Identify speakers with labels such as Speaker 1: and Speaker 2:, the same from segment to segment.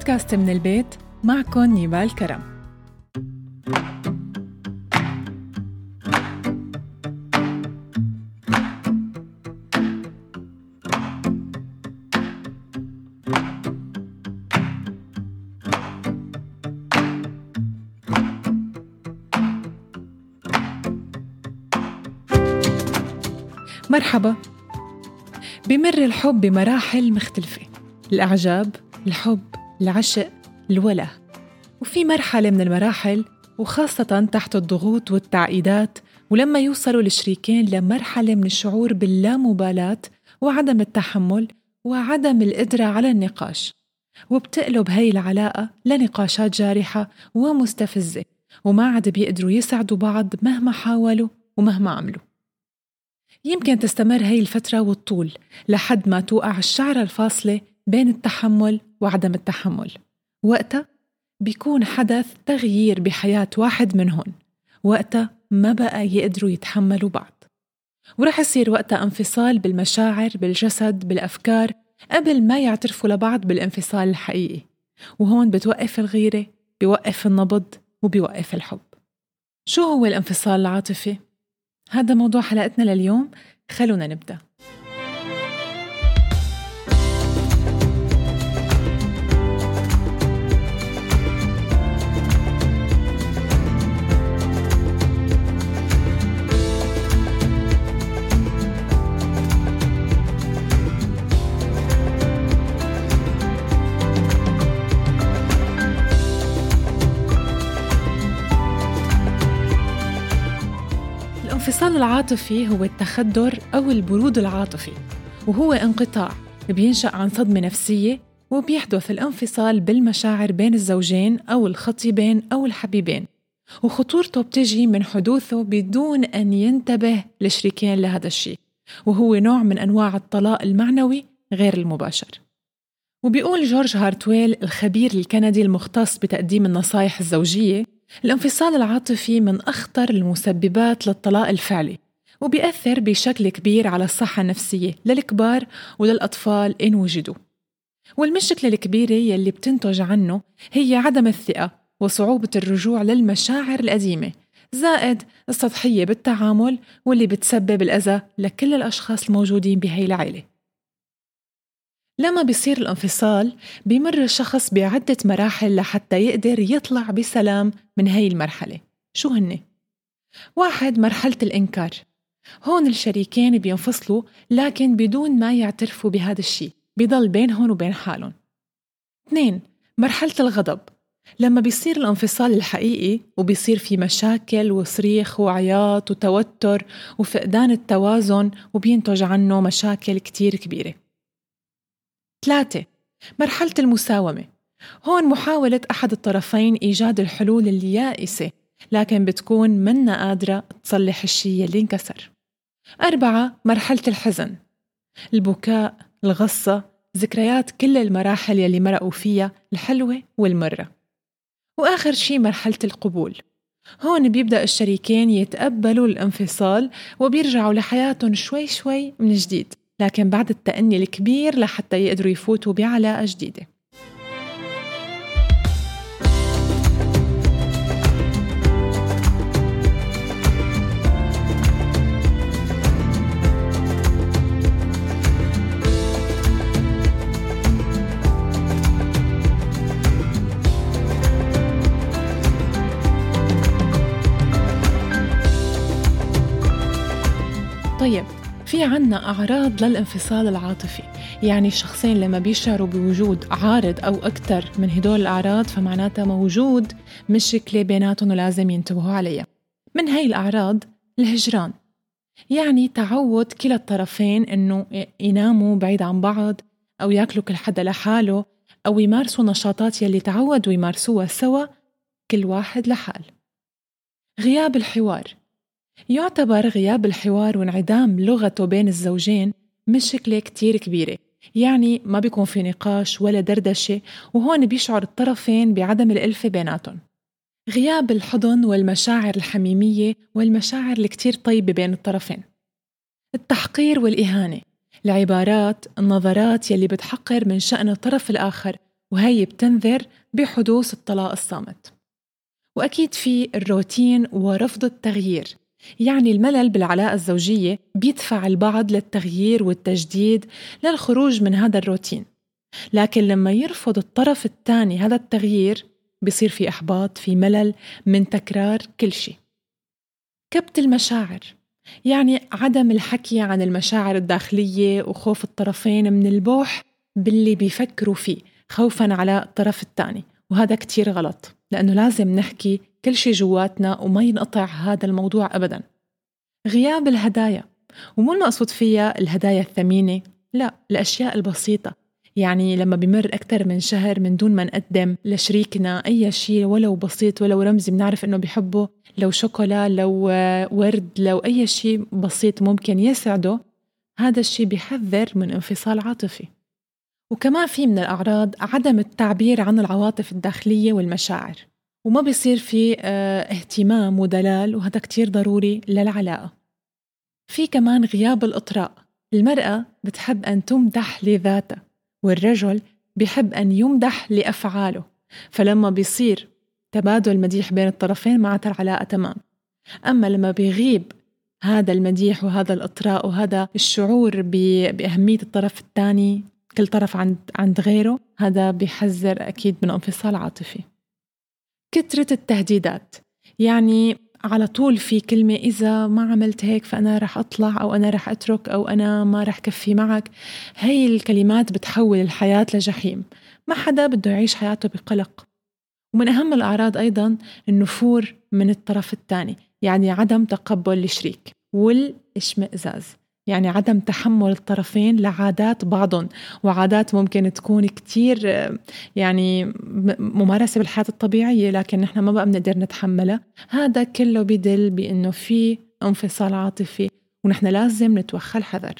Speaker 1: بودكاست من البيت معكم نيبال كرم. مرحبا. بمر الحب بمراحل مختلفة. الإعجاب الحب. العشق الوله وفي مرحلة من المراحل وخاصة تحت الضغوط والتعقيدات ولما يوصلوا الشريكين لمرحلة من الشعور باللامبالاة وعدم التحمل وعدم القدرة على النقاش. وبتقلب هاي العلاقة لنقاشات جارحة ومستفزة وما عاد بيقدروا يسعدوا بعض مهما حاولوا ومهما عملوا. يمكن تستمر هاي الفترة والطول لحد ما توقع الشعرة الفاصلة بين التحمل وعدم التحمل. وقتها بيكون حدث تغيير بحياة واحد منهم وقتها ما بقى يقدروا يتحملوا بعض. ورح يصير وقتها انفصال بالمشاعر بالجسد بالأفكار قبل ما يعترفوا لبعض بالانفصال الحقيقي. وهون بتوقف الغيرة بيوقف النبض وبيوقف الحب. شو هو الانفصال العاطفي؟ هذا موضوع حلقتنا لليوم. خلونا نبدأ. الانفصال العاطفي هو التخدر أو البرود العاطفي وهو انقطاع بينشأ عن صدمة نفسية وبيحدث الانفصال بالمشاعر بين الزوجين أو الخطيبين أو الحبيبين وخطورته بتجي من حدوثه بدون أن ينتبه الشريكين لهذا الشيء وهو نوع من أنواع الطلاق المعنوي غير المباشر. وبيقول جورج هارتويل الخبير الكندي المختص بتقديم النصائح الزوجية الانفصال العاطفي من أخطر المسببات للطلاق الفعلي وبيأثر بشكل كبير على الصحة النفسية للكبار وللأطفال إن وجدوا. والمشكلة الكبيرة يلي بتنتج عنه هي عدم الثقة وصعوبة الرجوع للمشاعر القديمة زائد السطحية بالتعامل واللي بتسبب الأذى لكل الأشخاص الموجودين بهي العائلة. لما بيصير الانفصال بيمر الشخص بعدة مراحل لحتى يقدر يطلع بسلام من هاي المرحلة. شو هن؟ واحد مرحلة الإنكار. هون الشريكين بينفصلوا لكن بدون ما يعترفوا بهذا الشيء بضل بينهم وبين حالهم. اثنين مرحلة الغضب. لما بيصير الانفصال الحقيقي وبيصير في مشاكل وصريخ وعياط وتوتر وفقدان التوازن وبينتج عنه مشاكل كتير كبيرة. ثلاثة. مرحلة المساومة. هون محاولة أحد الطرفين إيجاد الحلول اليائسة لكن بتكون منا قادرة تصلح الشيء اللي انكسر. أربعة مرحلة الحزن. البكاء الغصة ذكريات كل المراحل يلي مرقوا فيها الحلوة والمرة. وآخر شي مرحلة القبول. هون بيبدأ الشريكين يتقبلوا الانفصال وبيرجعوا لحياتهم شوي شوي من جديد. لكن بعد التأني الكبير لحتى يقدروا يفوتوا بعلاقة جديدة. في عنا أعراض للانفصال العاطفي. يعني الشخصين لما بيشعروا بوجود عارض أو أكثر من هدول الأعراض فمعناتها موجود مشكلة بيناتهم ولازم ينتبهوا عليها. من هاي الأعراض؟ الهجران. يعني تعود كلا الطرفين إنه يناموا بعيد عن بعض أو ياكلوا كل حدا لحاله أو يمارسوا نشاطات يلي تعودوا يمارسوها سوا كل واحد لحال غياب الحوار. يعتبر غياب الحوار وانعدام لغته بين الزوجين مشكلة كتير كبيرة. يعني ما بيكون في نقاش ولا دردشة وهون بيشعر الطرفين بعدم الألفة بيناتهم. غياب الحضن والمشاعر الحميمية والمشاعر الكتير طيبة بين الطرفين. التحقير والإهانة. العبارات النظرات يلي بتحقر من شأن الطرف الآخر وهي بتنذر بحدوث الطلاق الصامت. وأكيد في الروتين ورفض التغيير. يعني الملل بالعلاقة الزوجية بيدفع البعض للتغيير والتجديد للخروج من هذا الروتين. لكن لما يرفض الطرف الثاني هذا التغيير بصير في إحباط في ملل من تكرار كل شيء. كبت المشاعر يعني عدم الحكي عن المشاعر الداخلية وخوف الطرفين من البوح باللي بيفكروا فيه خوفا على الطرف الثاني وهذا كتير غلط. لأنه لازم نحكي كل شيء جواتنا وما ينقطع هذا الموضوع أبدا. غياب الهدايا. ومو المقصود فيها الهدايا الثمينة لا الأشياء البسيطة. يعني لما بمر أكثر من شهر من دون ما نقدم لشريكنا أي شيء ولو بسيط ولو رمزي بنعرف إنه بحبه لو شوكولا لو ورد لو أي شيء بسيط ممكن يسعده هذا الشيء بيحذر من انفصال عاطفي. وكمان في من الأعراض عدم التعبير عن العواطف الداخلية والمشاعر وما بيصير في آه اهتمام ودلال وهذا كتير ضروري للعلاقة. في كمان غياب الإطراء المرأة بتحب أن تمدح لذاتها والرجل بحب أن يمدح لأفعاله فلما بيصير تبادل مديح بين الطرفين معناتها العلاقة تمام. أما لما بيغيب هذا المديح وهذا الإطراء وهذا الشعور بأهمية الطرف الثاني كل طرف عند عند غيره. هذا بيحذر أكيد من انفصال عاطفي. كثرة التهديدات. يعني على طول في كلمة إذا ما عملت هيك فأنا رح أطلع أو أنا رح أترك أو أنا ما رح كفي معك. هي الكلمات بتحول الحياة لجحيم. ما حدا بده يعيش حياته بقلق. ومن أهم الأعراض أيضا النفور من الطرف الثاني يعني عدم تقبل الشريك والإشمئزاز. يعني عدم تحمل الطرفين لعادات بعضهم وعادات ممكن تكون كتير يعني ممارسة بالحياة الطبيعية لكن نحن ما بقى بنقدر نتحملها. هذا كله بدل بأنه في انفصال عاطفي ونحن لازم نتوخى الحذر.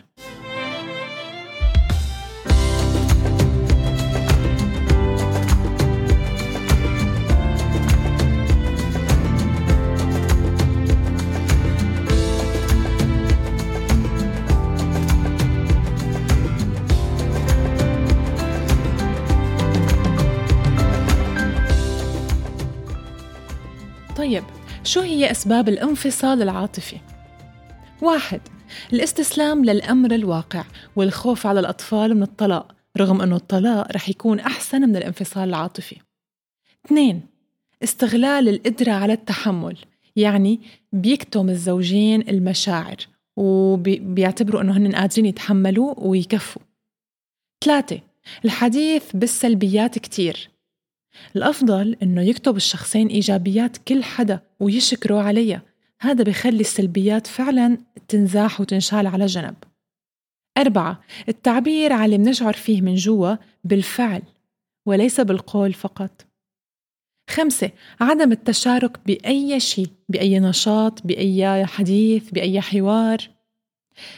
Speaker 1: شو هي أسباب الانفصال العاطفي؟ واحد الاستسلام للأمر الواقع والخوف على الأطفال من الطلاق رغم أنه الطلاق رح يكون أحسن من الانفصال العاطفي. اثنين استغلال القدرة على التحمل يعني بيكتم الزوجين المشاعر وبيعتبروا أنه هن قادرين يتحملوا ويكفوا. ثلاثة الحديث بالسلبيات كتير. الأفضل إنه يكتب الشخصين إيجابيات كل حدا ويشكروا عليها هذا بخلي السلبيات فعلا تنزاح وتنشال على جنب أربعة التعبير على اللي منشعر فيه من جوا بالفعل وليس بالقول فقط. خمسة عدم التشارك بأي شيء بأي نشاط بأي حديث بأي حوار.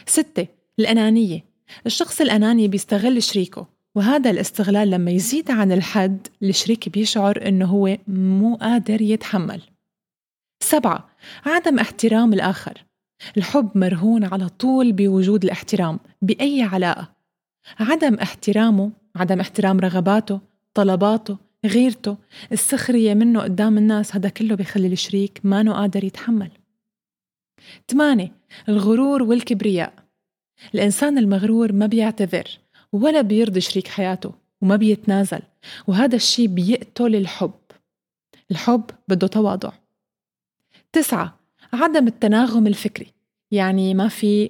Speaker 1: ستة الأنانية. الشخص الأناني بيستغل شريكه وهذا الاستغلال لما يزيد عن الحد الشريك بيشعر إنه هو مو قادر يتحمل. سبعة عدم احترام الآخر. الحب مرهون على طول بوجود الاحترام بأي علاقة؟ عدم احترامه عدم احترام رغباته طلباته غيرته السخرية منه قدام الناس هذا كله بيخلي الشريك ما قادر يتحمل. ثمانية الغرور والكبرياء. الإنسان المغرور ما بيعتذر ولا بيرضي شريك حياته وما بيتنازل وهذا الشيء بيقتل الحب. الحب بده تواضع. تسعة عدم التناغم الفكري. يعني ما في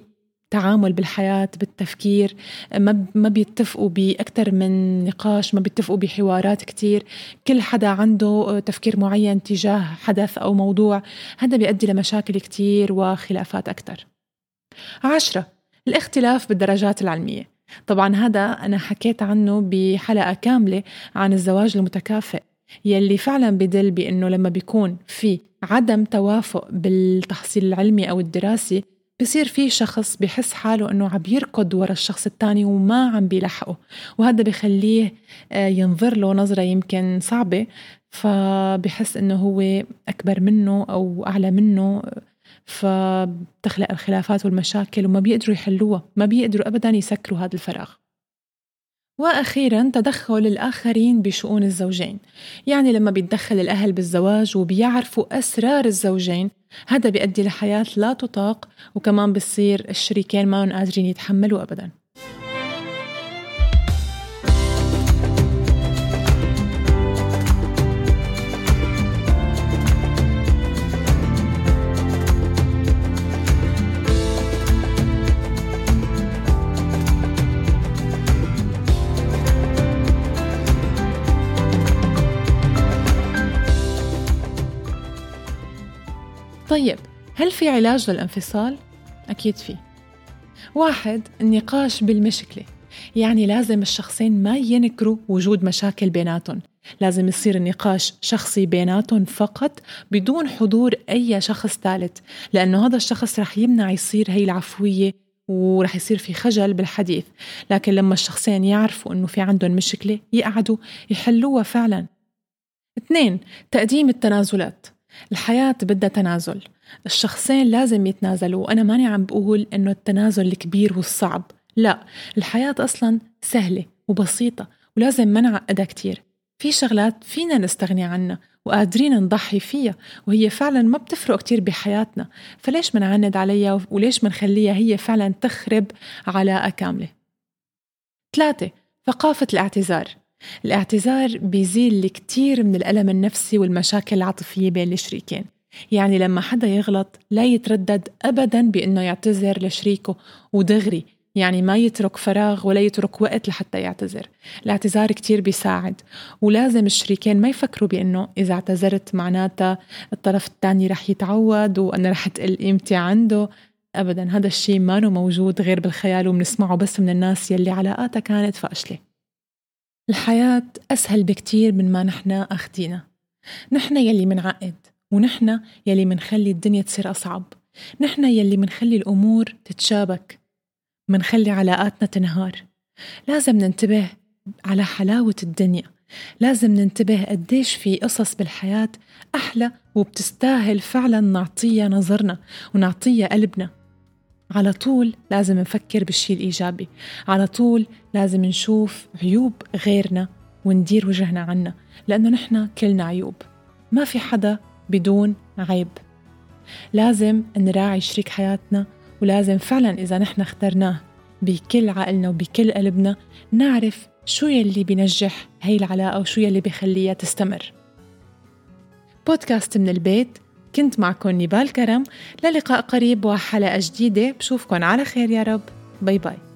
Speaker 1: تعامل بالحياة بالتفكير ما ما بيتفقوا بأكثر من نقاش ما بيتفقوا بحوارات كتير. كل حدا عنده تفكير معين تجاه حدث أو موضوع هذا بيؤدي لمشاكل كتير وخلافات أكثر عشرة الاختلاف بالدرجات العلمية. طبعا هذا أنا حكيت عنه بحلقة كاملة عن الزواج المتكافئ. يلي فعلا بدل بأنه لما بيكون في عدم توافق بالتحصيل العلمي أو الدراسي بصير في شخص بحس حاله إنه عم يركض ورا الشخص الثاني وما عم بيلحقه. وهذا بخليه آه، ينظر له نظرة يمكن صعبة فبحس إنه هو أكبر منه أو أعلى منه فبتخلق الخلافات والمشاكل وما بيقدروا يحلوها ما بيقدروا أبدا يسكروا هذا الفراغ. وأخيرا تدخل الآخرين بشؤون الزوجين. يعني لما بيتدخل الأهل بالزواج وبيعرفوا أسرار الزوجين هذا بيؤدي لحياة لا تطاق وكمان بصير الشريكين ما قادرين يتحملوا أبداً. طيب هل في علاج للانفصال؟ أكيد في. واحد النقاش بالمشكلة. يعني لازم الشخصين ما ينكروا وجود مشاكل بيناتهم. لازم يصير النقاش شخصي بيناتهم فقط بدون حضور أي شخص ثالث. لأنه هذا الشخص رح يمنع يصير هي العفوية ورح يصير في خجل بالحديث. لكن لما الشخصين يعرفوا أنه في عندهم مشكلة يقعدوا يحلوها فعلا. اثنين تقديم التنازلات. الحياة بدها تنازل. الشخصين لازم يتنازلوا. وأنا ماني عم بقول إنه التنازل الكبير والصعب. لا الحياة أصلا سهلة وبسيطة ولازم ما نعقدها كتير. في شغلات فينا نستغني عنها وقادرين نضحي فيها وهي فعلا ما بتفرق كتير بحياتنا. فليش منعند عليها وليش منخليها هي فعلا تخرب علاقة كاملة؟ ثلاثة ثقافة الاعتذار. الاعتذار بيزيل كتير من الألم النفسي والمشاكل العاطفية بين الشريكين. يعني لما حدا يغلط لا يتردد أبدا بأنه يعتذر لشريكه ودغري. يعني ما يترك فراغ ولا يترك وقت لحتى يعتذر. الاعتذار كتير بيساعد. ولازم الشريكين ما يفكروا بأنه إذا اعتذرت معناتها الطرف الثاني رح يتعود وأنا رح تقل قيمتي عنده. أبدا هذا الشيء ما موجود غير بالخيال وبنسمعه بس من الناس يلي علاقاتها كانت فاشلة. الحياة أسهل بكتير من ما نحن أخدينا نحن يلي منعقد ونحن يلي منخلي الدنيا تصير أصعب. نحن يلي منخلي الأمور تتشابك. منخلي علاقاتنا تنهار. لازم ننتبه على حلاوة الدنيا. لازم ننتبه قديش في قصص بالحياة أحلى وبتستاهل فعلا نعطيها نظرنا ونعطيها قلبنا. على طول لازم نفكر بالشيء الإيجابي. على طول لازم نشوف عيوب غيرنا وندير وجهنا عنا لأنه نحن كلنا عيوب. ما في حدا بدون عيب. لازم نراعي شريك حياتنا ولازم فعلا إذا نحن اخترناه بكل عقلنا وبكل قلبنا نعرف شو يلي بينجح هي العلاقة وشو يلي بيخليها تستمر. بودكاست من البيت كنت معكم نيبال كرم للقاء قريب وحلقة جديدة بشوفكن على خير يا رب. bye bye.